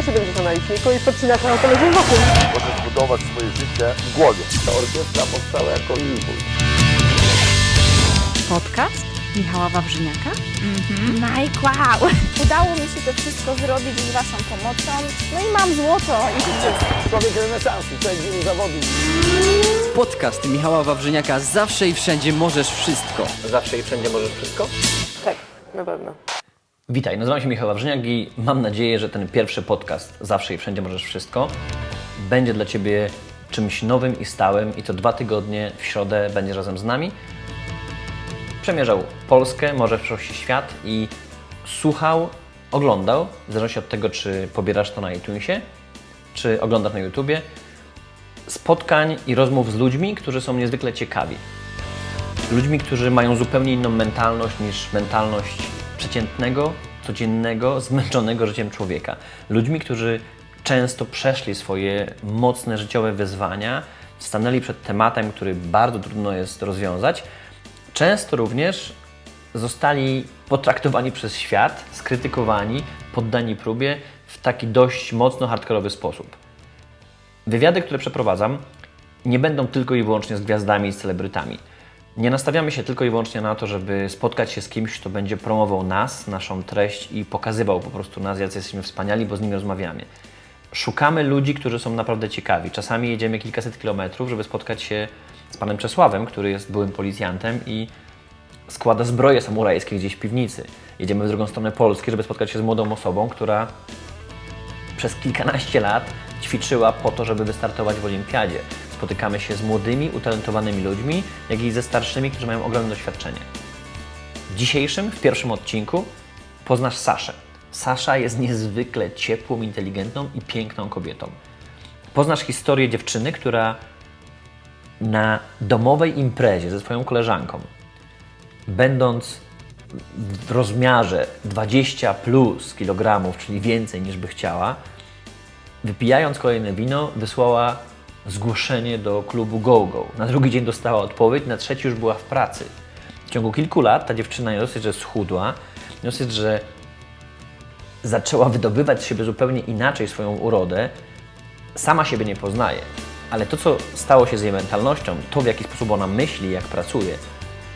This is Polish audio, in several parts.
lata 70 na liczniku i podcinasz na telewizję wokół. Możesz budować swoje życie w głowie. Ta orkiestra powstała jako impuls. Podcast Michała Wawrzyniaka. Mike, wow! Udało mi się to wszystko zrobić z Waszą pomocą. No i mam złoto i życie. Człowiek renesansu, człowiek wielu zawodów. Podcast Michała Wawrzyniaka Zawsze i wszędzie możesz wszystko. Zawsze i wszędzie możesz wszystko? Tak, na pewno. Witaj, nazywam się Michał Wawrzyniak i mam nadzieję, że ten pierwszy podcast Zawsze i wszędzie możesz wszystko będzie dla Ciebie czymś nowym i stałym i co dwa tygodnie w środę będziesz razem z nami przemierzał Polskę, może w przyszłości świat i słuchał, oglądał, w zależności od tego, czy pobierasz to na iTunesie, czy oglądasz na YouTubie, spotkań i rozmów z ludźmi, którzy są niezwykle ciekawi. Ludźmi, którzy mają zupełnie inną mentalność niż mentalność przeciętnego, codziennego, zmęczonego życiem człowieka. Ludźmi, którzy często przeszli swoje mocne życiowe wyzwania, stanęli przed tematem, który bardzo trudno jest rozwiązać. Często również zostali potraktowani przez świat, skrytykowani, poddani próbie w taki dość mocno hardkorowy sposób. Wywiady, które przeprowadzam, nie będą tylko i wyłącznie z gwiazdami i celebrytami. Nie nastawiamy się tylko i wyłącznie na to, żeby spotkać się z kimś, kto będzie promował nas, naszą treść i pokazywał po prostu nas, jacy jesteśmy wspaniali, bo z nimi rozmawiamy. Szukamy ludzi, którzy są naprawdę ciekawi. Czasami jedziemy kilkaset kilometrów, żeby spotkać się z panem Czesławem, który jest byłym policjantem i składa zbroje samurajskie gdzieś w piwnicy. Jedziemy w drugą stronę Polski, żeby spotkać się z młodą osobą, która przez kilkanaście lat ćwiczyła po to, żeby wystartować w olimpiadzie. Spotykamy się z młodymi, utalentowanymi ludźmi, jak i ze starszymi, którzy mają ogromne doświadczenie. W dzisiejszym, w pierwszym odcinku poznasz Saszę. Sasza jest niezwykle ciepłą, inteligentną i piękną kobietą. Poznasz historię dziewczyny, która na domowej imprezie ze swoją koleżanką, będąc w rozmiarze 20 plus kilogramów, czyli więcej niż by chciała, wypijając kolejne wino, wysłała zgłoszenie do klubu GoGo. Na drugi dzień dostała odpowiedź, na trzeci już była w pracy. W ciągu kilku lat ta dziewczyna dosyć, że schudła, dosyć, że zaczęła wydobywać z siebie zupełnie inaczej swoją urodę, sama siebie nie poznaje. Ale to, co stało się z jej mentalnością, to w jaki sposób ona myśli, jak pracuje,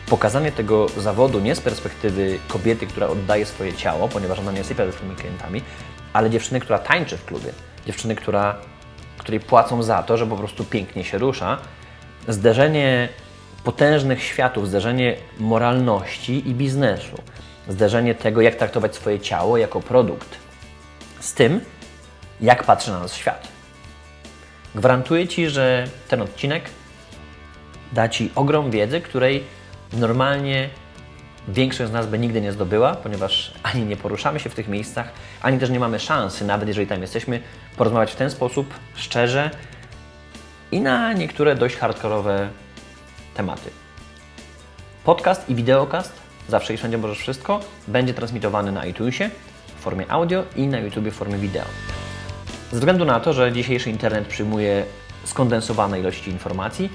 pokazanie tego zawodu nie z perspektywy kobiety, która oddaje swoje ciało, ponieważ ona nie sypia ze swoimi klientami, ale dziewczyny, która tańczy w klubie, dziewczyny, która, której płacą za to, że po prostu pięknie się rusza. Zderzenie potężnych światów, zderzenie moralności i biznesu, zderzenie tego, jak traktować swoje ciało jako produkt, z tym, jak patrzy na nas świat. Gwarantuję Ci, że ten odcinek da Ci ogrom wiedzy, której normalnie większość z nas by nigdy nie zdobyła, ponieważ ani nie poruszamy się w tych miejscach, ani też nie mamy szansy, nawet jeżeli tam jesteśmy, porozmawiać w ten sposób szczerze i na niektóre dość hardkorowe tematy. Podcast i wideokast, zawsze i wszędzie możesz wszystko, będzie transmitowany na iTunesie w formie audio i na YouTube w formie wideo. Ze względu na to, że dzisiejszy internet przyjmuje skondensowane ilości informacji,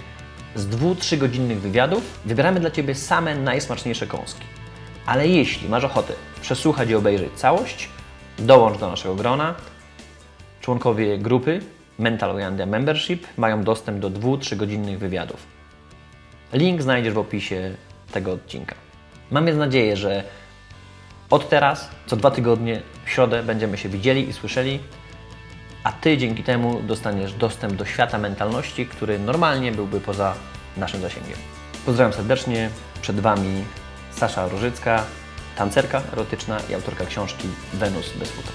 z 2-3 godzinnych wywiadów wybieramy dla Ciebie same najsmaczniejsze kąski. Ale jeśli masz ochotę przesłuchać i obejrzeć całość, dołącz do naszego grona. Członkowie grupy Mental Oyandia Membership mają dostęp do 2-3 godzinnych wywiadów. Link znajdziesz w opisie tego odcinka. Mam więc nadzieję, że od teraz, co dwa tygodnie, w środę będziemy się widzieli i słyszeli, a Ty dzięki temu dostaniesz dostęp do świata mentalności, który normalnie byłby poza naszym zasięgiem. Pozdrawiam serdecznie, przed Wami Sasza Różycka, tancerka erotyczna i autorka książki Wenus bez futra.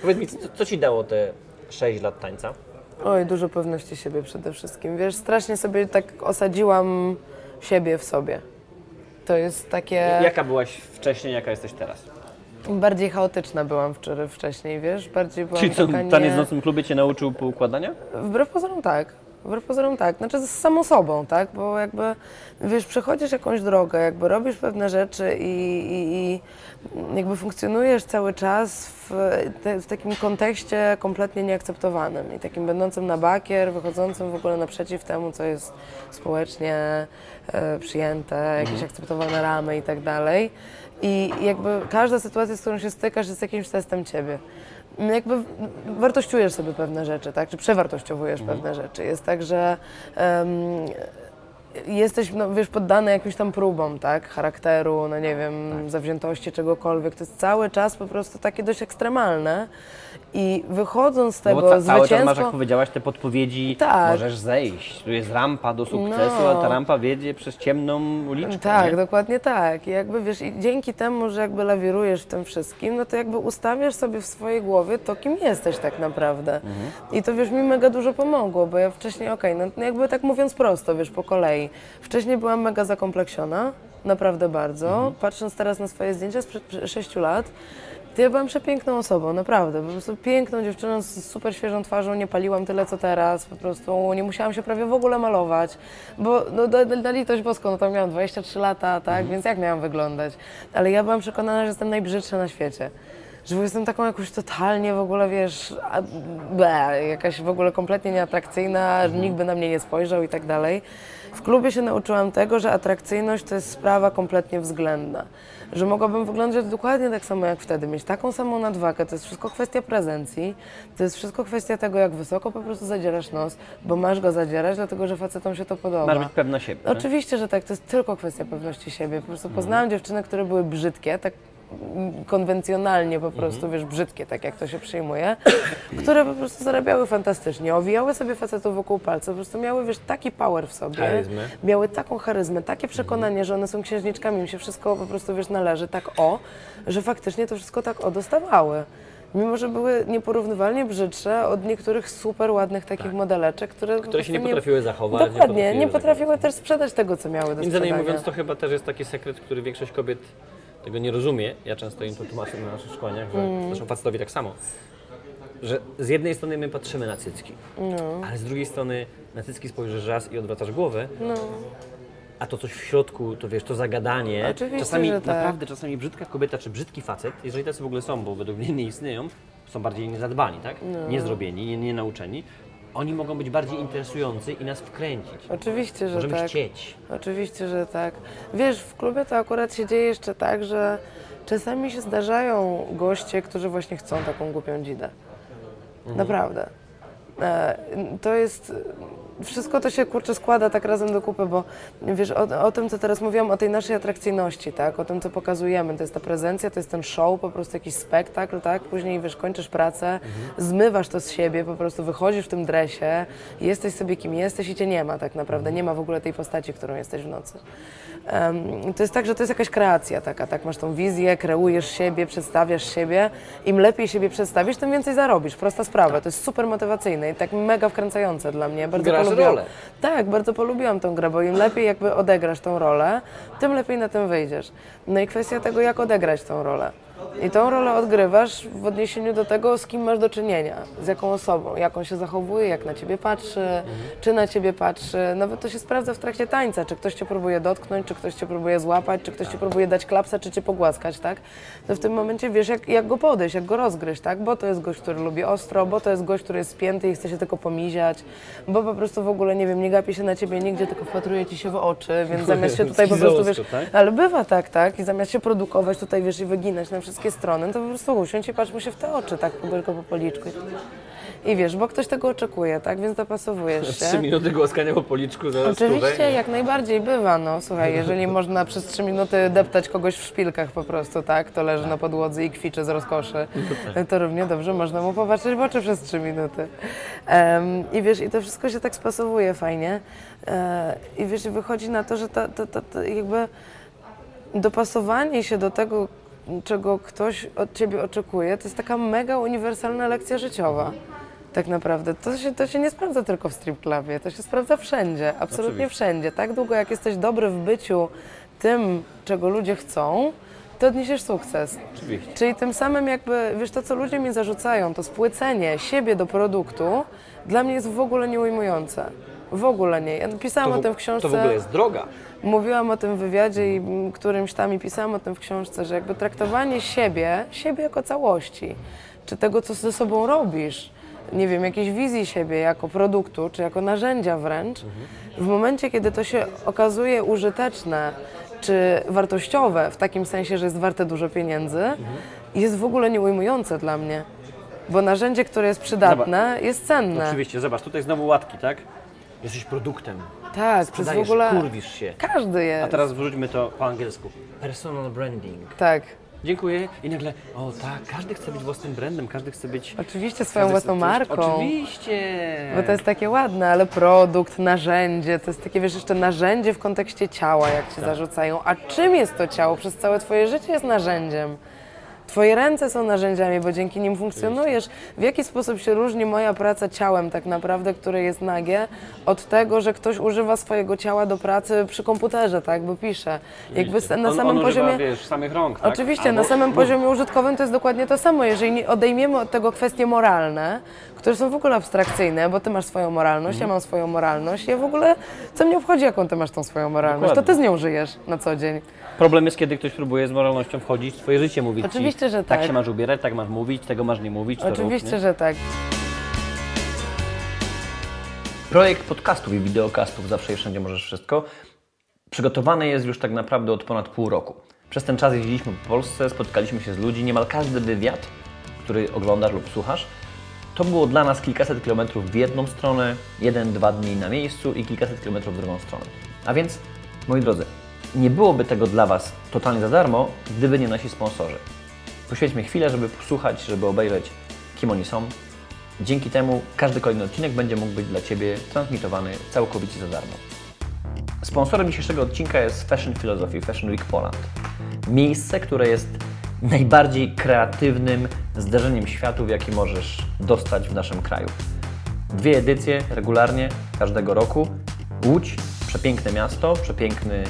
Powiedz mi, co, co Ci dało te 6 lat tańca? Oj, dużo pewności siebie przede wszystkim. Wiesz, strasznie sobie tak osadziłam siebie w sobie. To jest takie... Jaka byłaś wcześniej, jaka jesteś teraz? Bardziej chaotyczna byłam wczoraj, wcześniej, wiesz? Bardziej byłam Czyli co, taka nie... taniec w nocnym klubie Cię nauczył poukładania? Wbrew pozorom tak. Wbrew pozorom tak, znaczy z samą sobą, tak? Bo jakby, wiesz, przechodzisz jakąś drogę, jakby robisz pewne rzeczy i, i, i jakby funkcjonujesz cały czas w, te, w takim kontekście kompletnie nieakceptowanym i takim będącym na bakier, wychodzącym w ogóle naprzeciw temu, co jest społecznie e, przyjęte, jakieś akceptowane ramy i tak dalej. I jakby każda sytuacja, z którą się stykasz, jest jakimś testem ciebie. No Jakby wartościujesz sobie pewne rzeczy, tak? Czy przewartościowujesz pewne rzeczy. Jest tak, że em, jesteś, no wiesz, poddany jakimś tam próbom, tak? Charakteru, no nie wiem, zawziętości, czegokolwiek. To jest cały czas po prostu takie dość ekstremalne. I wychodząc z No tego bo ca- cały czas masz, jak powiedziałaś, te podpowiedzi, Tak. możesz zejść. Tu jest rampa do sukcesu, No. a ta rampa wiedzie przez ciemną uliczkę. Tak, nie? dokładnie tak. I jakby wiesz, i dzięki temu, że jakby lawirujesz w tym wszystkim, no to jakby ustawiasz sobie w swojej głowie to, kim jesteś tak naprawdę. I to wiesz, mi mega dużo pomogło, bo ja wcześniej, okej, no jakby tak mówiąc prosto, wiesz, po kolei. Wcześniej byłam mega zakompleksiona, naprawdę bardzo. Patrząc teraz na swoje zdjęcia sprzed 6 lat, ja byłam przepiękną osobą, naprawdę. Po prostu piękną dziewczyną z super świeżą twarzą, nie paliłam tyle co teraz, po prostu nie musiałam się prawie w ogóle malować, bo no, na, na litość boską, no tam miałam 23 lata, tak, więc jak miałam wyglądać? Ale ja byłam przekonana, że jestem najbrzydsza na świecie. Że jestem taką jakąś totalnie w ogóle, wiesz, a, ble, jakaś w ogóle kompletnie nieatrakcyjna, że nikt by na mnie nie spojrzał i tak dalej. W klubie się nauczyłam tego, że atrakcyjność to jest sprawa kompletnie względna. Że mogłabym wyglądać dokładnie tak samo jak wtedy, mieć taką samą nadwagę. To jest wszystko kwestia prezencji, to jest wszystko kwestia tego, jak wysoko po prostu zadzierasz nos, bo masz go zadzierać, dlatego że facetom się to podoba. Masz być pewna siebie. Oczywiście, że tak, to jest tylko kwestia pewności siebie. Po prostu poznałam dziewczyny, które były brzydkie, tak konwencjonalnie po prostu, wiesz, brzydkie, tak jak to się przyjmuje, które po prostu zarabiały fantastycznie, owijały sobie facetów wokół palca, po prostu miały, wiesz, taki power w sobie, Charyzmę. miały taką charyzmę, takie przekonanie, że one są księżniczkami, im się wszystko po prostu, wiesz, należy tak o, że faktycznie to wszystko tak o dostawały. Mimo, że były nieporównywalnie brzydsze od niektórych super ładnych takich modeleczek, które, Które się nie potrafiły zachować. Dokładnie, nie zagrać. potrafiły też sprzedać tego, co miały do Między innymi mówiąc, to chyba też jest taki sekret, który większość kobiet tego nie rozumie. Ja często im to tłumaczę na naszych szkoleniach, że Mm. zresztą facetowi tak samo. Że z jednej strony my patrzymy na cycki, No. ale z drugiej strony na cycki spojrzysz raz i odwracasz głowę, No, a to coś w środku, to wiesz, to zagadanie. Oczywiście, czasami tak. naprawdę, czasami brzydka kobieta czy brzydki facet, jeżeli tacy w ogóle są, bo według mnie nie istnieją, są bardziej niezadbani, tak? No. Niezrobieni, nie, nie nauczeni. Oni mogą być bardziej interesujący i nas wkręcić. oczywiście, że Możemy tak. chcieć. Oczywiście, że tak. Wiesz, w klubie to akurat się dzieje jeszcze tak, że czasami się zdarzają goście, którzy właśnie chcą taką głupią dzidę. Naprawdę. E, To jest. Wszystko to się kurczę składa tak razem do kupy, bo wiesz, o, o tym, co teraz mówiłam, o tej naszej atrakcyjności, tak? O tym, co pokazujemy. To jest ta prezencja, to jest ten show, po prostu jakiś spektakl, tak? Później wiesz, kończysz pracę, zmywasz to z siebie, po prostu wychodzisz w tym dresie, jesteś sobie kim jesteś i cię nie ma tak naprawdę. Nie ma w ogóle tej postaci, którą jesteś w nocy. Em, to jest tak, że to jest jakaś kreacja taka, tak? Masz tą wizję, kreujesz siebie, przedstawiasz siebie. Im lepiej siebie przedstawisz, tym więcej zarobisz. Prosta sprawa. To jest super motywacyjne i tak mega wkręcające dla mnie. Bardzo Grasz polubiłam. rolę. Tak, bardzo polubiłam tą grę, bo im lepiej jakby odegrasz tą rolę, tym lepiej na tym wyjdziesz. No i kwestia tego, jak odegrać tą rolę. I tą rolę odgrywasz w odniesieniu do tego, z kim masz do czynienia, z jaką osobą, jak on się zachowuje, jak na ciebie patrzy, czy na ciebie patrzy. Nawet to się sprawdza w trakcie tańca, czy ktoś cię próbuje dotknąć, czy ktoś cię próbuje złapać, czy ktoś ci próbuje dać klapsa, czy cię pogłaskać, tak? To w tym momencie wiesz, jak, jak go podejść, jak go rozgryźć, tak? Bo to jest gość, który lubi ostro, bo to jest gość, który jest spięty i chce się tylko pomiziać, bo po prostu w ogóle, nie wiem, nie gapi się na ciebie nigdzie, tylko wpatruje ci się w oczy, więc zamiast się tutaj po prostu, wiesz, tak? ale bywa tak, tak. I zamiast się produkować tutaj, wiesz, i wyginać na wszystkie strony, to po prostu usiądź i patrz mu się w te oczy, tak, tylko po policzku. I wiesz, bo ktoś tego oczekuje, tak, więc dopasowujesz się. Trzy minuty głaskania po policzku zaraz Oczywiście, tutaj. jak najbardziej bywa, no słuchaj, jeżeli można przez trzy minuty deptać kogoś w szpilkach po prostu, tak, to leży na podłodze i kwiczy z rozkoszy, to równie dobrze można mu popatrzeć w oczy przez trzy minuty. Em, I wiesz, i to wszystko się tak spasowuje fajnie E, i wiesz, i wychodzi na to, że ta, ta, ta, ta jakby dopasowanie się do tego, czego ktoś od ciebie oczekuje, to jest taka mega uniwersalna lekcja życiowa. Tak naprawdę. To się, to się nie sprawdza tylko w strip clubie, to się sprawdza wszędzie, absolutnie Oczywiście. wszędzie. Tak długo jak jesteś dobry w byciu tym, czego ludzie chcą, to odniesiesz sukces. Oczywiście. Czyli tym samym jakby, wiesz, to co ludzie mi zarzucają, to spłycenie siebie do produktu, dla mnie jest w ogóle nieujmujące. W ogóle nie. Ja pisałam To, o tym w książce. to w ogóle jest droga. Mówiłam o tym w wywiadzie i którymś tam i pisałam o tym w książce, że jakby traktowanie siebie, siebie jako całości, czy tego, co ze sobą robisz, nie wiem, jakiejś wizji siebie jako produktu, czy jako narzędzia wręcz, w momencie, kiedy to się okazuje użyteczne, czy wartościowe, w takim sensie, że jest warte dużo pieniędzy, jest w ogóle nieujmujące dla mnie. Bo narzędzie, które jest przydatne, jest cenne. Oczywiście, zobacz, tutaj znowu łatki, tak? Jesteś produktem. Tak, przez w Sprzedajesz, ogóle. kurwisz się. Każdy jest. A teraz wróćmy to po angielsku. Personal branding. Tak. Dziękuję. I nagle, o tak, każdy chce być własnym brandem, każdy chce być... Oczywiście swoją każdy chce własną marką. Oczywiście. Bo to jest takie ładne, ale produkt, narzędzie, to jest takie, wiesz, jeszcze narzędzie w kontekście ciała, jak ci zarzucają. A czym jest to ciało? Przez całe twoje życie jest narzędziem. Twoje ręce są narzędziami, bo dzięki nim funkcjonujesz. W jaki sposób się różni moja praca ciałem tak naprawdę, które jest nagie, od tego, że ktoś używa swojego ciała do pracy przy komputerze, tak, bo pisze. Jakby na on, samym on używa, poziomie... wiesz, samych rąk, tak? Oczywiście, Albo- na samym poziomie użytkowym to jest dokładnie to samo. Jeżeli odejmiemy od tego kwestie moralne, które są w ogóle abstrakcyjne, bo ty masz swoją moralność, Mhm. ja mam swoją moralność, ja w ogóle, co mnie obchodzi, jaką ty masz tą swoją moralność, Dokładnie. to ty z nią żyjesz na co dzień. Problem jest, kiedy ktoś próbuje z moralnością wchodzić w twoje życie, mówić Oczywiście, ci, że tak tak. się masz ubierać, tak masz mówić, tego masz nie mówić, to Oczywiście, rób, nie? że tak. Projekt podcastów i wideokastów Zawsze i Wszędzie Możesz Wszystko przygotowany jest już tak naprawdę od ponad pół roku. Przez ten czas jeździliśmy po Polsce, spotkaliśmy się z ludźmi, niemal każdy wywiad, który oglądasz lub słuchasz, to było dla nas kilkaset kilometrów w jedną stronę, jeden, dwa dni na miejscu i kilkaset kilometrów w drugą stronę. A więc, moi drodzy, nie byłoby tego dla Was totalnie za darmo, gdyby nie nasi sponsorzy. Poświęćmy chwilę, żeby posłuchać, żeby obejrzeć, kim oni są. Dzięki temu każdy kolejny odcinek będzie mógł być dla Ciebie transmitowany całkowicie za darmo. Sponsorem dzisiejszego odcinka jest Fashion Philosophy, Fashion Week Poland. Miejsce, które jest najbardziej kreatywnym zderzeniem światów, jaki możesz dostać w naszym kraju. Dwie edycje regularnie każdego roku. Łódź, przepiękne miasto, przepiękny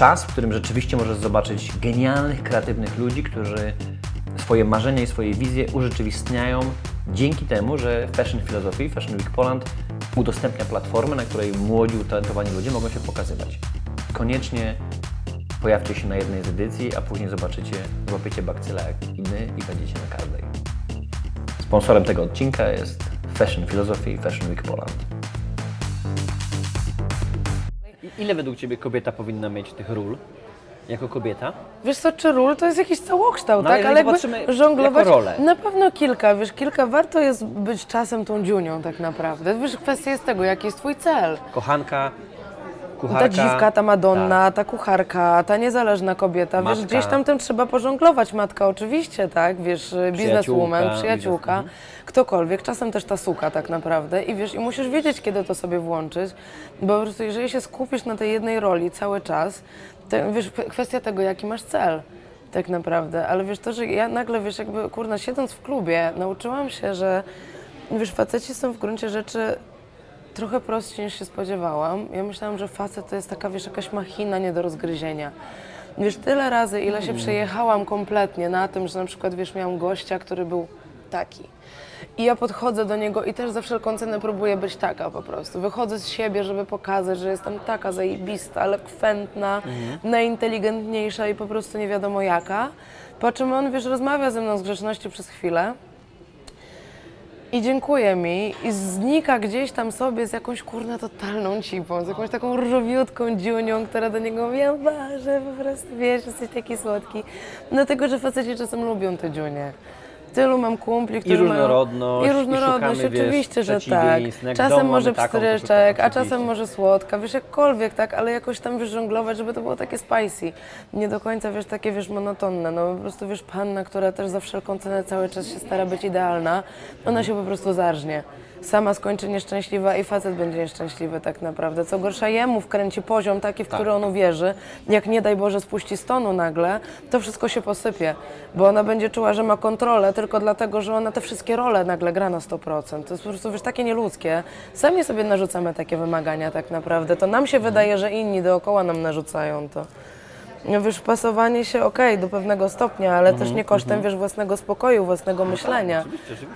czas, w którym rzeczywiście możesz zobaczyć genialnych, kreatywnych ludzi, którzy swoje marzenia i swoje wizje urzeczywistniają dzięki temu, że Fashion Philosophy, Fashion Week Poland udostępnia platformę, na której młodzi, utalentowani ludzie mogą się pokazywać. Koniecznie pojawcie się na jednej z edycji, a później zobaczycie, złapiecie bakcyla jak i my i będziecie na każdej. Sponsorem tego odcinka jest Fashion Philosophy, Fashion Week Poland. Ile według Ciebie kobieta powinna mieć tych ról? Jako kobieta? Wiesz co, czy ról to jest jakiś całokształt, No, tak? ale jakby żonglować... rolę. Na pewno kilka, wiesz, kilka. Warto jest być czasem tą dziunią tak naprawdę. Wiesz, kwestia jest tego, jaki jest twój cel. Kochanka, kucharka. Ta dziwka, ta Madonna, Tak. ta kucharka, ta niezależna kobieta, wiesz, Matka. gdzieś tam tym trzeba pożonglować. Matka oczywiście, tak, wiesz, bizneswoman, Przyjaciółka, biznes- ktokolwiek, czasem też ta suka tak naprawdę i wiesz, i musisz wiedzieć, kiedy to sobie włączyć, bo po prostu jeżeli się skupisz na tej jednej roli cały czas, to wiesz, kwestia tego, jaki masz cel. Tak naprawdę, ale wiesz, to, że ja nagle, wiesz, jakby, kurna, siedząc w klubie, nauczyłam się, że, wiesz, faceci są w gruncie rzeczy trochę prostsi niż się spodziewałam. Ja myślałam, że facet to jest taka, wiesz, jakaś machina nie do rozgryzienia. Wiesz, tyle razy, ile się przejechałam kompletnie na tym, że na przykład, wiesz, miałam gościa, który był taki. I ja podchodzę do niego i też za wszelką cenę próbuję być taka po prostu. Wychodzę z siebie, żeby pokazać, że jestem taka zajebista, elokwentna, najinteligentniejsza i po prostu nie wiadomo jaka. Po czym on, wiesz, rozmawia ze mną z grzeczności przez chwilę. I dziękuję mi i znika gdzieś tam sobie z jakąś kurna totalną cipą, z jakąś taką różowiutką dziunią, która do niego "Ja Boże, po prostu wiesz, jesteś taki słodki. Dlatego, że faceci czasem lubią te dziunie. Tylu mam kumpli, którzy różnorodność, mają... i I różnorodność, szukamy, wiesz, oczywiście, że tak. Czasem domu może pstryczek, szukamy, a czasem może słodka, wiesz, jakkolwiek, tak, ale jakoś tam, wiesz, żonglować, żeby to było takie spicy. Nie do końca, wiesz, takie, wiesz, monotonne. No po prostu, wiesz, panna, która też za wszelką cenę cały czas się stara być idealna, ona się po prostu zarżnie. Sama skończy nieszczęśliwa i facet będzie nieszczęśliwy tak naprawdę. Co gorsza, jemu wkręci poziom taki, w który on uwierzy. Jak nie daj Boże spuści stonu nagle, to wszystko się posypie. Bo ona będzie czuła, że ma kontrolę tylko dlatego, że ona te wszystkie role nagle gra na 100%. To jest po prostu, wiesz, takie nieludzkie. Sami sobie narzucamy takie wymagania tak naprawdę. To nam się wydaje, że inni dookoła nam narzucają to. No wiesz, pasowanie się okej do pewnego stopnia, ale też nie kosztem, wiesz, własnego spokoju, własnego myślenia,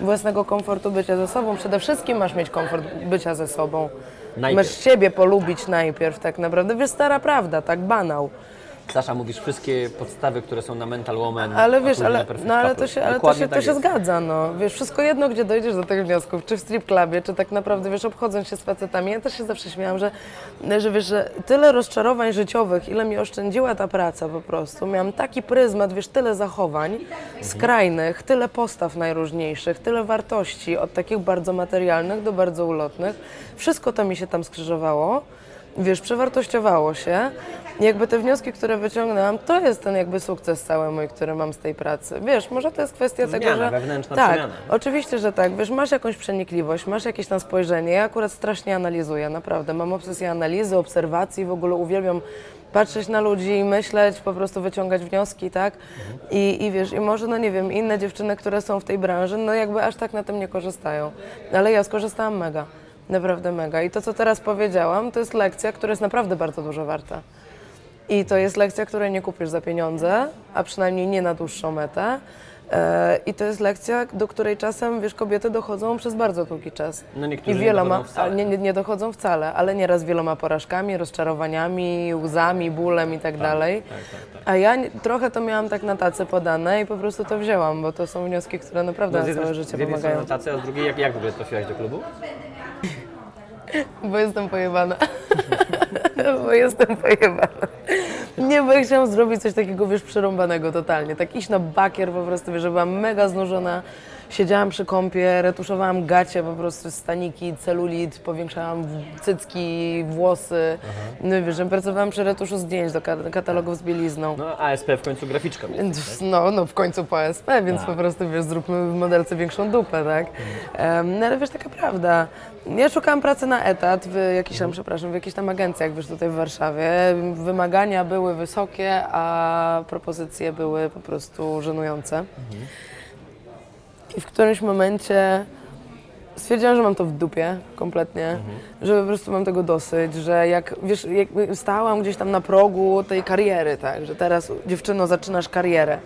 własnego komfortu bycia ze sobą. Przede wszystkim masz mieć komfort bycia ze sobą. Najpierw. Masz siebie polubić najpierw tak naprawdę. Wiesz, stara prawda, tak banał. Sasza, mówisz wszystkie podstawy, które są na Mental Woman. Ale wiesz, ale, no, ale to się, ale to się, to tak się jest. zgadza, no. Wiesz, wszystko jedno, gdzie dojdziesz do tych wniosków, czy w strip clubie, czy tak naprawdę, wiesz, obchodząc się z facetami. Ja też się zawsze śmiałam, że, że wiesz, że tyle rozczarowań życiowych, ile mi oszczędziła ta praca po prostu. Miałam taki pryzmat, wiesz, tyle zachowań skrajnych, tyle postaw najróżniejszych, tyle wartości, od takich bardzo materialnych do bardzo ulotnych. Wszystko to mi się tam skrzyżowało wiesz, przewartościowało się. I jakby te wnioski, które wyciągnęłam, to jest ten jakby sukces cały mój, który mam z tej pracy. Wiesz, może to jest kwestia tego, Zmiana, że... wewnętrzna tak, przemiana. oczywiście, że tak. Wiesz, masz jakąś przenikliwość, masz jakieś tam spojrzenie. Ja akurat strasznie analizuję, naprawdę. Mam obsesję analizy, obserwacji, w ogóle uwielbiam patrzeć na ludzi, myśleć, po prostu wyciągać wnioski, tak? I, I wiesz, i może, no nie wiem, inne dziewczyny, które są w tej branży, no jakby aż tak na tym nie korzystają. Ale ja skorzystałam mega. Naprawdę mega. I to, co teraz powiedziałam, to jest lekcja, która jest naprawdę bardzo dużo warta. I to jest lekcja, której nie kupisz za pieniądze, a przynajmniej nie na dłuższą metę. E, I to jest lekcja, do której czasem, wiesz, kobiety dochodzą przez bardzo długi czas. No niektórzy I nie wieloma, dochodzą wcale. nie, nie, nie dochodzą wcale, ale nieraz wieloma porażkami, rozczarowaniami, łzami, bólem i tak dalej. A ja nie- trochę to miałam tak na tacy podane i po prostu to wzięłam, bo to są wnioski, które naprawdę No, z na jednej, całe z życie jednej pomagają. tacy, a z drugiej jak, jak w ogóle trafiłaś do klubu? Bo jestem pojebana. bo jestem pojebana. Nie, bo chciałam zrobić coś takiego, wiesz, przerąbanego totalnie. Tak iść na bakier po prostu, wiesz, że byłam mega znużona. Siedziałam przy kąpie, retuszowałam gacie, po prostu staniki, celulit, powiększałam cycki, włosy. No wiesz, że pracowałam przy retuszu zdjęć do ka- katalogów z bielizną. No, ASP w końcu graficzka. Więc. No, no w końcu po SP, więc po prostu wiesz, zróbmy w modelce większą dupę, tak? Em, no ale wiesz, taka prawda. Ja szukałam pracy na etat w jakichś tam, przepraszam, w jakichś tam agencjach, wiesz, tutaj w Warszawie. Wymagania były wysokie, a propozycje były po prostu żenujące. I w którymś momencie stwierdziłam, że mam to w dupie kompletnie, że po prostu mam tego dosyć, że jak, wiesz, jak stałam gdzieś tam na progu tej kariery, tak, że teraz dziewczyno zaczynasz karierę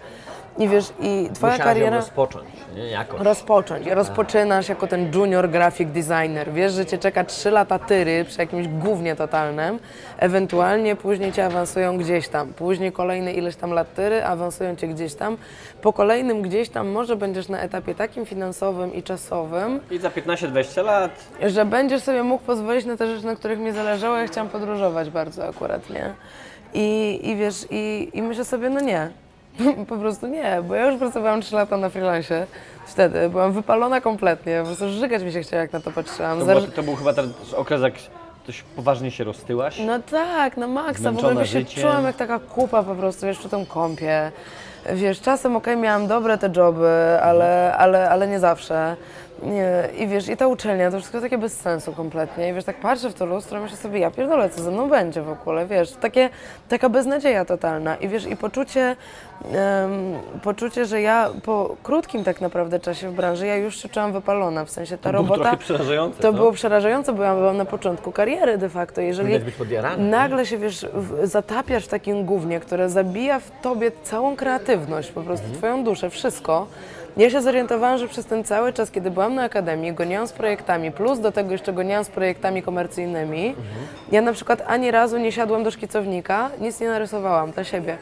i wiesz, i twoja Musiałaś ją kariera rozpocząć, nie? Jakoś. rozpocząć. I rozpoczynasz jako ten junior graphic designer. Wiesz, że cię czeka 3 lata tyry przy jakimś gównie totalnym. Ewentualnie później cię awansują gdzieś tam. Później kolejne ileś tam lat tyry awansują cię gdzieś tam. Po kolejnym gdzieś tam może będziesz na etapie takim finansowym i czasowym, I za 15-20 lat że będziesz sobie mógł pozwolić na te rzeczy, na których mi zależało. Ja chciałam podróżować bardzo akurat, nie? I, i wiesz, i, i myślę sobie, no nie. Po prostu nie, bo ja już pracowałam 3 lata na freelancie wtedy. Byłam wypalona kompletnie, po prostu żygać mi się chciało, jak na to patrzyłam. To, było, to był chyba ten okres, jak dość poważnie się roztyłaś. No tak, na maksa. W ogóle się życiem. czułam jak taka kupa po prostu, wiesz, przy tym kąpie. Wiesz, czasem okej, miałam dobre te joby, ale, ale, ale nie zawsze. Nie, I wiesz, i ta uczelnia, to wszystko takie bez sensu kompletnie. I wiesz, tak patrzę w to lustro i myślę sobie, ja pierdolę, co ze mną będzie w ogóle, wiesz. Takie, taka beznadzieja totalna. I wiesz, i poczucie, poczucie, że ja po krótkim tak naprawdę czasie w branży, ja już się czułam wypalona, w sensie ta To było robota... trochę przerażające, To było przerażające, bo ja byłam na początku kariery de facto. Jeżeli nagle się, wiesz, w- zatapiasz w takim gównie, które zabija w tobie całą kreatywność, po prostu twoją duszę, wszystko. Ja się zorientowałam, że przez ten cały czas, kiedy byłam na akademii, goniłam z projektami, plus do tego jeszcze goniłam z projektami komercyjnymi, ja na przykład ani razu nie siadłam do szkicownika, nic nie narysowałam dla siebie.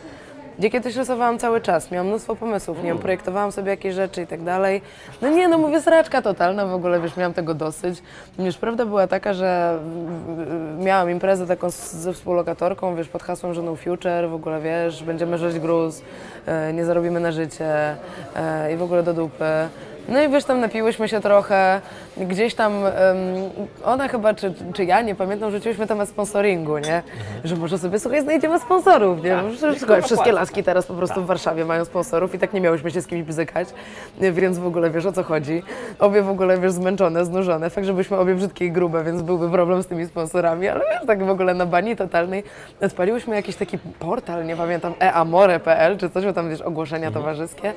Gdzie kiedyś rysowałam cały czas, miałam mnóstwo pomysłów, nie wiem, projektowałam sobie jakieś rzeczy i tak dalej. No nie, no mówię, sraczka totalna w ogóle, wiesz, miałam tego dosyć. Już prawda była taka, że mm, miałam imprezę taką ze współlokatorką, wiesz, pod hasłem, że no future, w ogóle, wiesz, będziemy żyć gruz, e, nie zarobimy na życie e, i w ogóle do dupy. No i wiesz, tam napiłyśmy się trochę, gdzieś tam, em, ona chyba, czy, czy ja, nie pamiętam, rzuciłyśmy temat sponsoringu, nie? Że może sobie, słuchaj, znajdziemy sponsorów, nie? Bo przecież, słuchaj, wszystkie laski teraz po prostu w Warszawie mają sponsorów i tak nie miałyśmy się z kimś bzykać, więc w ogóle wiesz o co chodzi. Obie w ogóle, wiesz, zmęczone, znużone, fakt, żebyśmy obie brzydkie i grube, więc byłby problem z tymi sponsorami, ale wiesz, tak w ogóle na bani totalnej odpaliłyśmy jakiś taki portal, nie pamiętam, eamore.pl czy coś, bo tam, wiesz, ogłoszenia towarzyskie.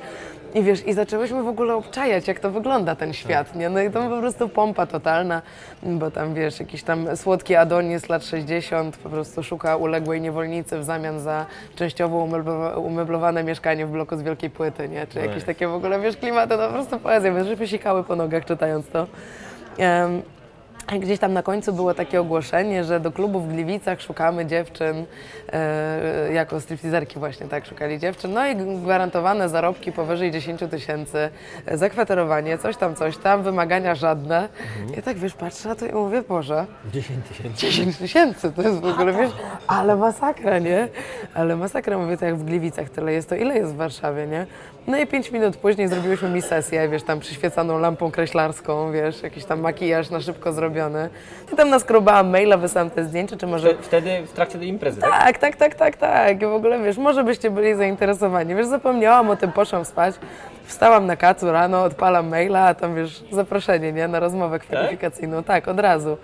I wiesz, i zaczęłyśmy w ogóle obczajać, jak to wygląda ten świat, nie? No i to po prostu pompa totalna, bo tam, wiesz, jakiś tam słodki Adonis lat 60 po prostu szuka uległej niewolnicy w zamian za częściowo umeblowa- umeblowane mieszkanie w bloku z wielkiej płyty, nie? Czy jakieś takie w ogóle, wiesz, klimaty, no po prostu poezja, wiesz, żeśmy sikały po nogach czytając to. I Gdzieś tam na końcu było takie ogłoszenie, że do klubu w Gliwicach szukamy dziewczyn, e, jako stripteaserki właśnie tak szukali dziewczyn, no i gwarantowane zarobki powyżej 10 tysięcy, e, zakwaterowanie, coś tam, coś tam, wymagania żadne. I tak wiesz, patrzę na to i mówię, Boże, 10 tysięcy. 10 tysięcy, to jest w ogóle, wiesz, ale masakra, nie? Ale masakra, mówię, to jak w Gliwicach tyle jest, to ile jest w Warszawie, nie? No i 5 minut później zrobiłyśmy mi sesję, wiesz, tam przyświecaną lampą kreślarską, wiesz, jakiś tam makijaż na szybko zrobiony. I tam naskrobałam maila, wysłałam te zdjęcia, czy może... Wtedy w trakcie tej imprezy, tak? Tak, tak, tak, tak, tak. I w ogóle, wiesz, może byście byli zainteresowani. Wiesz, zapomniałam o tym, poszłam spać. Wstałam na kacu rano, odpalam maila, a tam, wiesz, zaproszenie, nie? Na rozmowę kwalifikacyjną. Tak, od razu.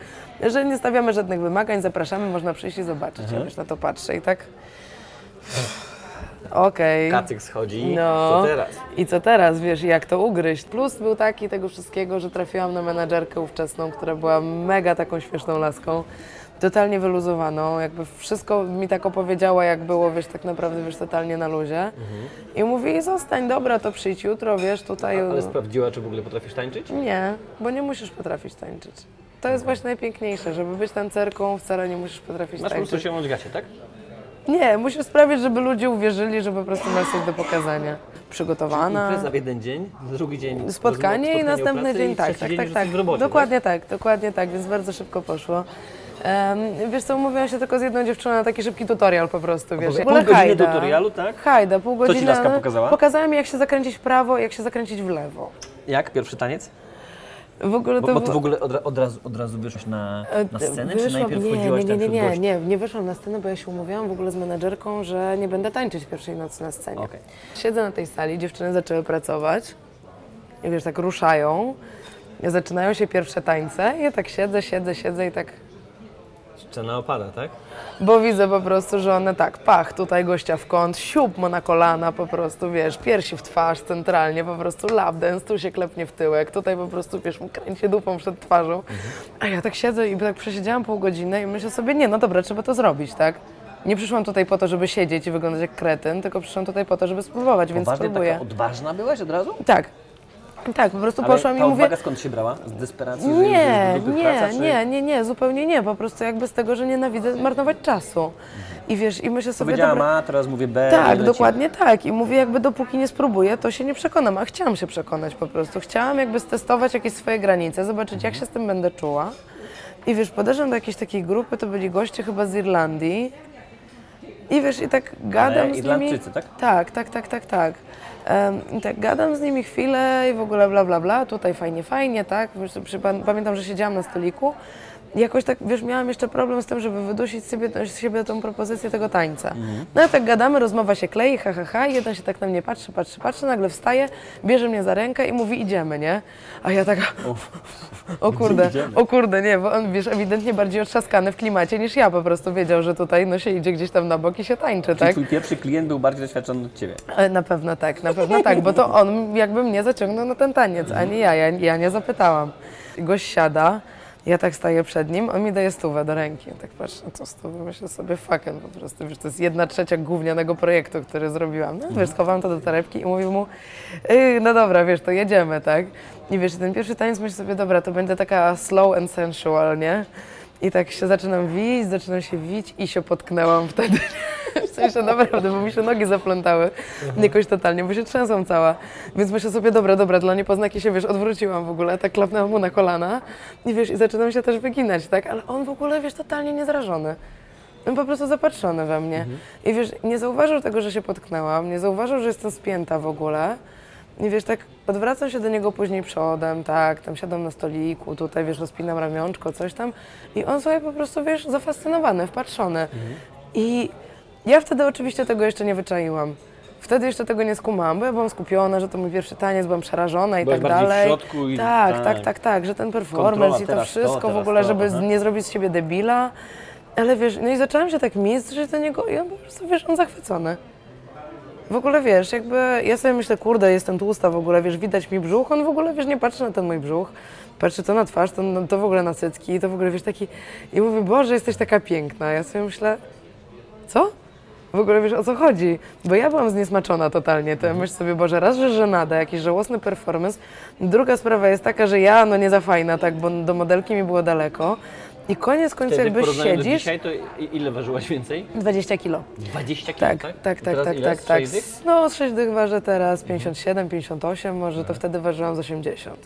Że nie stawiamy żadnych wymagań, zapraszamy, można przyjść i zobaczyć. Ja wiesz, na to patrzę i tak... Okej. Kacyk schodzi. No. Co teraz? I co teraz, wiesz, jak to ugryźć? Plus był taki tego wszystkiego, że trafiłam na menadżerkę ówczesną, która była mega taką śmieszną laską, totalnie wyluzowaną, jakby wszystko mi tak opowiedziała, jak było, wiesz, tak naprawdę, wiesz, totalnie na luzie. I mówi, zostań, dobra, to przyjdź jutro, wiesz, tutaj... Ale sprawdziła, czy w ogóle potrafisz tańczyć? Nie, bo nie musisz potrafić tańczyć. To jest właśnie najpiękniejsze, żeby być tancerką, wcale nie musisz potrafić Masz po tańczyć. prostu się odgacie, tak? Nie, musisz sprawić, żeby ludzie uwierzyli, że po prostu masz coś do pokazania. Przygotowana. Impreza w jeden dzień, drugi dzień Spotkanie i następny pracy dzień, i tak, tak, tak, tak. robocie, Dokładnie tak? dokładnie tak, więc bardzo szybko poszło. Em, wiesz co, umówiłam się tylko z jedną dziewczyną na taki szybki tutorial po prostu, wiesz. Pół godziny hajda. tutorialu, tak? Hajda, pół ci godziny. laska pokazała? Pokazała mi, jak się zakręcić w prawo i jak się zakręcić w lewo. Jak? Pierwszy taniec? W ogóle Bo, to bo ty było- w ogóle od, od, razu, od razu wyszłaś na, na scenę, czy Wyszłam- najpierw nie, chodziłaś nie, nie, nie, gości? nie, nie wyszłam na scenę, bo ja się umówiłam w ogóle z menadżerką, że nie będę tańczyć pierwszej nocy na scenie. Okej. Siedzę na tej sali, dziewczyny zaczęły pracować i wiesz, tak ruszają, zaczynają się pierwsze tańce i ja tak siedzę, siedzę, siedzę i tak Scena opada, tak? bo widzę po prostu, że one tak, pach, tutaj gościa w kąt, siup mu na kolana po prostu, wiesz, piersi w twarz centralnie, po prostu lap dance, tu się klepnie w tyłek, tutaj po prostu, wiesz, mu kręci dupą przed twarzą. A ja tak siedzę i tak przesiedziałam pół godziny i myślę sobie, nie, no dobra, trzeba to zrobić, tak? Nie przyszłam tutaj po to, żeby siedzieć i wyglądać jak kretyn, tylko przyszłam tutaj po to, żeby spróbować, więc Poważnie spróbuję. taka odważna byłaś od razu? Tak. Tak, po prostu Ale poszłam ta i mówię, odwaga skąd się brała? Z desperacji, że nie, jest nie, praca, czy... nie, nie, nie, zupełnie nie, po prostu jakby z tego, że nienawidzę marnować czasu. I wiesz, i myślę sobie, Powiedziałam dobra, A, teraz mówię B i tak, lecimy. dokładnie tak. I mówię, jakby dopóki nie spróbuję, to się nie przekonam, a chciałam się przekonać po prostu. Chciałam jakby stestować jakieś swoje granice, zobaczyć, jak się z tym będę czuła. I wiesz, podeszłam do jakiejś takiej grupy, to byli goście chyba z Irlandii. I wiesz, i tak gadam z nimi. Irlandczycy, tak? Tak, tak, tak, tak, tak. I tak gadam z nimi chwilę i w ogóle bla, bla, bla, tutaj fajnie, fajnie, tak. Pamiętam, że siedziałam na stoliku i jakoś tak, wiesz, miałam jeszcze problem z tym, żeby wydusić sobie, z siebie tą propozycję tego tańca. No i tak gadamy, rozmowa się klei, ha, ha, ha, jeden się tak na mnie patrzy, patrzy, patrzy, nagle wstaje, bierze mnie za rękę i mówi, idziemy, nie? A ja taka, o kurde, o kurde, nie, bo on, wiesz, ewidentnie bardziej otrzaskany w klimacie niż ja po prostu wiedział, że tutaj, no się idzie gdzieś tam na bok i się tańczy, Czyli tak? twój pierwszy klient był bardziej doświadczony od ciebie. E, Na pewno tak, na pewno tak, bo to on jakby mnie zaciągnął na ten taniec, a nie ja, ja, ja nie zapytałam. Gość siada, ja tak staję przed nim, on mi daje stówę do ręki. Ja tak patrzę na tą stówę, myślę sobie fucking po prostu, wiesz, to jest jedna trzecia gównianego projektu, który zrobiłam. No wiesz, schowałam to do torebki i mówię mu, "Ej, no dobra, wiesz, to jedziemy, tak? I wiesz, ten pierwszy taniec myślę sobie, dobra, to będzie taka slow and sensual, nie? I tak się zaczynam wić, zaczynam się wić i się potknęłam wtedy. W sensie naprawdę, bo mi się nogi zaplątały jakoś totalnie, bo się trzęsą cała. Więc myślę sobie, dobra, dobra, dla niepoznaki się, wiesz, odwróciłam w ogóle, tak klapnęłam mu na kolana i wiesz, i zaczynam się też wyginać, tak? Ale on w ogóle, wiesz, totalnie niezrażony. On po prostu zapatrzony we mnie. I wiesz, nie zauważył tego, że się potknęłam, nie zauważył, że jestem spięta w ogóle. I wiesz, tak odwracam się do niego później przodem, tak, tam siadam na stoliku, tutaj, wiesz, rozpinam ramionczko, coś tam. I on sobie po prostu, wiesz, zafascynowany, wpatrzony. I ja wtedy oczywiście tego jeszcze nie wyczaiłam. Wtedy jeszcze tego nie skumałam, bo ja byłam skupiona, że to mój pierwszy taniec, byłam przerażona i Byłaś tak bardziej w dalej. środku i- tak, tak. tak, tak, tak, że ten performance Kontrola, i to teraz to, wszystko w teraz ogóle, to, żeby aha. nie zrobić z siebie debila. Ale wiesz, no i zaczęłam się tak mistrzyć do niego i on po prostu, wiesz, on zachwycony. W ogóle wiesz, jakby ja sobie myślę, kurde, jestem tłusta w ogóle, wiesz, widać mi brzuch, on w ogóle, wiesz, nie patrzy na ten mój brzuch, patrzy to na twarz, to, no, to w ogóle na cycki, to w ogóle, wiesz, taki, i mówi, Boże, jesteś taka piękna. Ja sobie myślę, co? W ogóle wiesz o co chodzi, bo ja byłam zniesmaczona totalnie tym, myślę sobie, Boże, raz, że żenada, jakiś żałosny performance, druga sprawa jest taka, że ja, no nie za fajna, tak, bo do modelki mi było daleko i koniec końców Wtedy w jakby porównaniu do siedzisz, dzisiaj, to i- ile ważyłaś więcej? 20 kilo. 20 kg, Tak, tak? tak, I tak, teraz tak, ile? tak, Z tak. sześć dych? No, z 6 dych ważę teraz 57, 58, może to wtedy ważyłam z 80.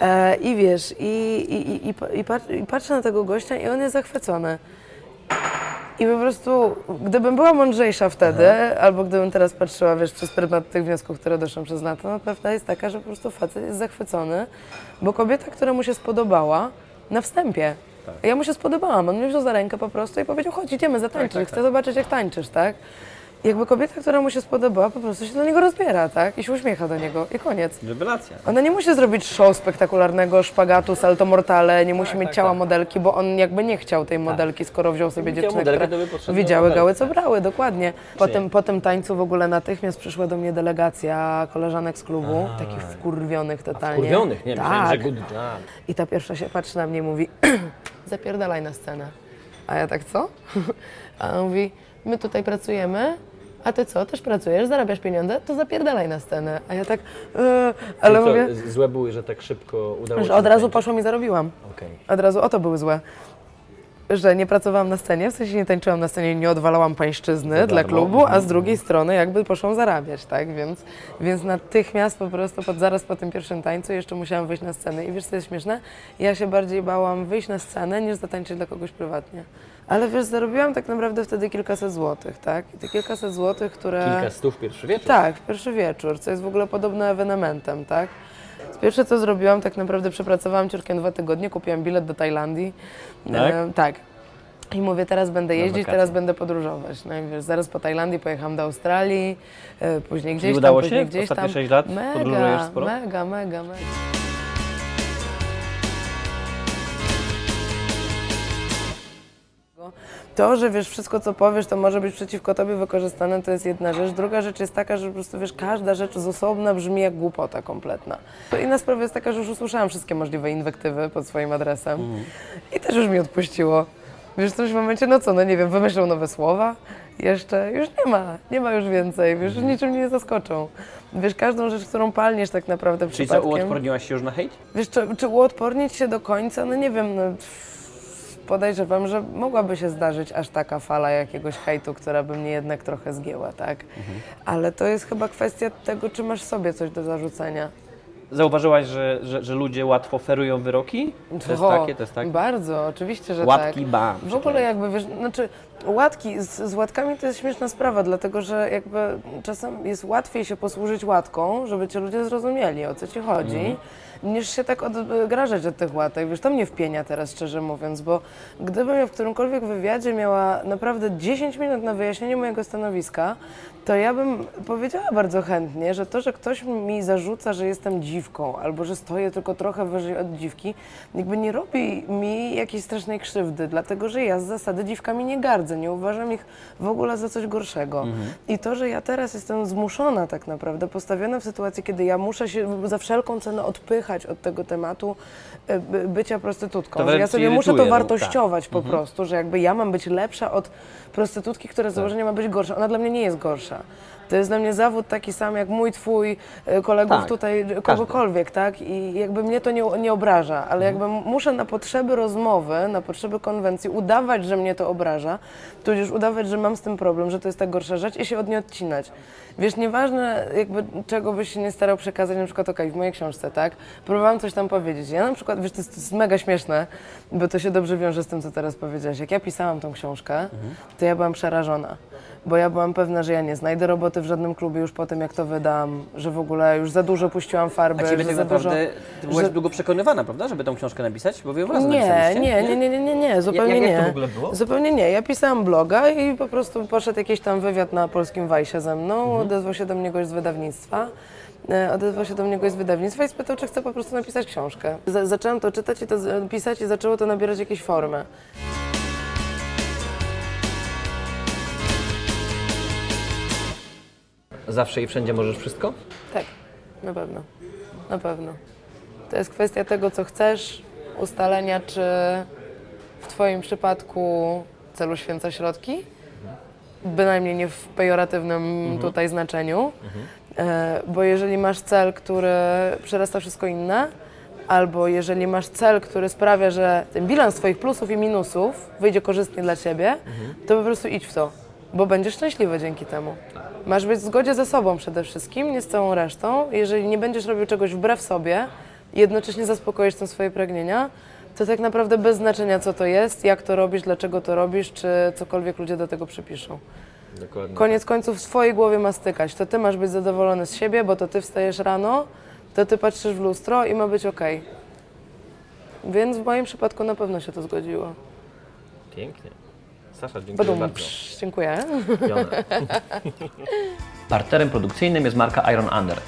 E, I wiesz, i, i, i, i, pa- i, pat- i patrzę na tego gościa i on jest zachwycony. I po prostu, gdybym była mądrzejsza wtedy, albo gdybym teraz patrzyła, wiesz, przez pryzmat tych wniosków, które doszłam przez lata, no prawda jest taka, że po prostu facet jest zachwycony, bo kobieta, która mu się spodobała na wstępie. Ja mu się spodobałam, on mnie wziął za rękę po prostu i powiedział, chodź, idziemy zatańczyć, chcę zobaczyć, jak tańczysz, tak? Jakby kobieta, która mu się spodobała, po prostu się do niego rozbiera, tak? I się uśmiecha do niego i koniec. Rewelacja. Ona nie musi zrobić show spektakularnego, szpagatu, salto mortale, nie musi mieć tak, ciała tak. modelki, bo on jakby nie chciał tej modelki, skoro wziął sobie Gdyby dziewczynę, modelkę, która to by do widziały gały, co tak. brały, dokładnie. Po tym, po tym tańcu w ogóle natychmiast przyszła do mnie delegacja koleżanek z klubu, takich wkurwionych totalnie. Kurwionych, nie? Myślałem, Tak. że good job. I ta pierwsza się patrzy na mnie i mówi, zapierdalaj na scenę. A ja tak, co? A on mówi, my tutaj pracujemy, a ty co, też pracujesz, zarabiasz pieniądze, to zapierdalaj na scenę. A ja tak, e, ale Co, mówię, Złe były, że tak szybko udało się że od razu poszłam i zarobiłam. Okej. Od razu o to były złe. Że nie pracowałam na scenie, w sensie nie tańczyłam na scenie, nie odwalałam pańszczyzny dla klubu, a z Mhm. drugiej strony jakby poszłam zarabiać, tak? Więc, więc natychmiast po prostu, pod, zaraz po tym pierwszym tańcu jeszcze musiałam wyjść na scenę. I wiesz co jest śmieszne? Ja się bardziej bałam wyjść na scenę, niż zatańczyć dla kogoś prywatnie. Ale wiesz, zarobiłam tak naprawdę wtedy kilkaset złotych, tak? I te kilkaset złotych, które... Kilka stów pierwszy wieczór. Tak, w pierwszy wieczór, co jest w ogóle podobne ewenementem, tak? Pierwsze co zrobiłam, tak naprawdę przepracowałam ciurkiem dwa tygodnie, kupiłam bilet do Tajlandii. Tak? E, tak. I mówię, teraz będę jeździć, teraz będę podróżować. No i wiesz, zaraz po Tajlandii pojechałam do Australii, e, później gdzieś udało tam, się? później gdzieś Ostatnie tam. sześć lat mega, podróżujesz sporo? Mega, mega, mega. To, że wiesz, wszystko co powiesz, to może być przeciwko tobie wykorzystane, to jest jedna rzecz. Druga rzecz jest taka, że po prostu wiesz, każda rzecz z osobna brzmi jak głupota kompletna. To inna sprawa jest taka, że już usłyszałam wszystkie możliwe inwektywy pod swoim adresem i też już mi odpuściło. Wiesz, w którymś momencie, no co, no nie wiem, wymyślą nowe słowa, jeszcze, już nie ma, nie ma już więcej, wiesz, już niczym mnie nie zaskoczą. Wiesz, każdą rzecz, którą palniesz tak naprawdę Czyli co, uodporniłaś się już na hejt? Wiesz, czy, czy uodpornić się do końca? No nie wiem, no, pff, podejrzewam, że mogłaby się zdarzyć aż taka fala jakiegoś hejtu, która by mnie jednak trochę zgięła, tak? Ale to jest chyba kwestia tego, czy masz sobie coś do zarzucenia. Zauważyłaś, że, że, że ludzie łatwo ferują wyroki? To jest takie, to jest tak? Bardzo, oczywiście, że Łatki, tak. bam, W ogóle jakby, wiesz, znaczy łatki, z, z łatkami to jest śmieszna sprawa, dlatego że jakby czasem jest łatwiej się posłużyć łatką, żeby cię ludzie zrozumieli, o co ci chodzi, Mhm. Niż się tak odgrażać od tych łatek. Wiesz, to mnie wpienia teraz, szczerze mówiąc, bo gdybym ja w którymkolwiek wywiadzie miała naprawdę 10 minut na wyjaśnienie mojego stanowiska, to ja bym powiedziała bardzo chętnie, że to, że ktoś mi zarzuca, że jestem dziwką, albo że stoję tylko trochę wyżej od dziwki, jakby nie robi mi jakiejś strasznej krzywdy, dlatego że ja z zasady dziwkami nie gardzę, nie uważam ich w ogóle za coś gorszego. I to, że ja teraz jestem zmuszona tak naprawdę, postawiona w sytuacji, kiedy ja muszę się za wszelką cenę odpychać od tego tematu by- bycia prostytutką, że ja sobie muszę to no, wartościować po prostu, że jakby ja mam być lepsza od prostytutki, która z założenia ma być gorsza. Ona dla mnie nie jest gorsza. To jest dla mnie zawód taki sam jak mój, twój, y, kolegów Tak, tutaj, y, każdy. kogokolwiek, tak? I jakby mnie to nie, nie obraża, ale jakby muszę na potrzeby rozmowy, na potrzeby konwencji udawać, że mnie to obraża, tudzież udawać, że mam z tym problem, że to jest tak gorsza rzecz i się od niej odcinać. Wiesz, nieważne jakby czego byś się nie starał przekazać, na przykład okej, w mojej książce, tak? Próbowałam coś tam powiedzieć. Ja na przykład, wiesz, to jest, to jest mega śmieszne, bo to się dobrze wiąże z tym, co teraz powiedziałeś. Jak ja pisałam tą książkę, to ja byłam przerażona. Bo ja byłam pewna, że ja nie znajdę roboty w żadnym klubie już po tym, jak to wydam, że w ogóle już za dużo puściłam farby, A ciebie że tak za naprawdę, dużo... ty byłaś że- długo przekonywana, prawda, żeby tą książkę napisać? Bo wy ją razem Nie, nie, nie, nie, nie, nie, nie, zupełnie jak nie. to w ogóle było? Zupełnie nie. Ja pisałam bloga i po prostu poszedł jakiś tam wywiad na polskim Wajsie ze mną, Mhm. odezwał się do mnie gość z wydawnictwa. E, Odezwał się do mnie gość z wydawnictwa i spytał, czy chcę po prostu napisać książkę. Z- zaczęłam to czytać i to z- pisać i zaczęło to nabierać jakieś formy. Zawsze i wszędzie możesz wszystko? Tak, na pewno. Na pewno. To jest kwestia tego, co chcesz, ustalenia, czy w Twoim przypadku celu święca środki. bynajmniej nie w pejoratywnym tutaj znaczeniu. E, bo jeżeli masz cel, który przerasta wszystko inne, albo jeżeli masz cel, który sprawia, że ten bilans Twoich plusów i minusów wyjdzie korzystnie dla Ciebie, to po prostu idź w to, bo będziesz szczęśliwy dzięki temu. Masz być w zgodzie ze sobą przede wszystkim, nie z całą resztą. Jeżeli nie będziesz robił czegoś wbrew sobie i jednocześnie zaspokoisz tym swoje pragnienia, to tak naprawdę bez znaczenia, co to jest, jak to robisz, dlaczego to robisz, czy cokolwiek ludzie do tego przypiszą. Dokładnie. Koniec końców w swojej głowie ma stykać. To ty masz być zadowolony z siebie, bo to ty wstajesz rano, to ty patrzysz w lustro i ma być ok. Więc w moim przypadku na pewno się to zgodziło. Pięknie. Sasza, dziękuję Badum, bardzo. psz, dziękuję. Partnerem produkcyjnym jest marka Iron Under.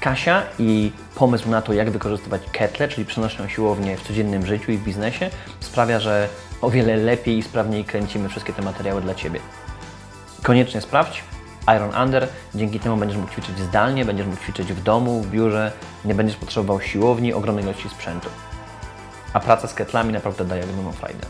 Kasia i pomysł na to, jak wykorzystywać ketle, czyli przenośną siłownię w codziennym życiu i w biznesie, sprawia, że o wiele lepiej i sprawniej kręcimy wszystkie te materiały dla Ciebie. Koniecznie sprawdź Iron Under, dzięki temu będziesz mógł ćwiczyć zdalnie, będziesz mógł ćwiczyć w domu, w biurze, nie będziesz potrzebował siłowni, ogromnej ilości sprzętu. A praca z ketlami naprawdę daje ogromną frajdę.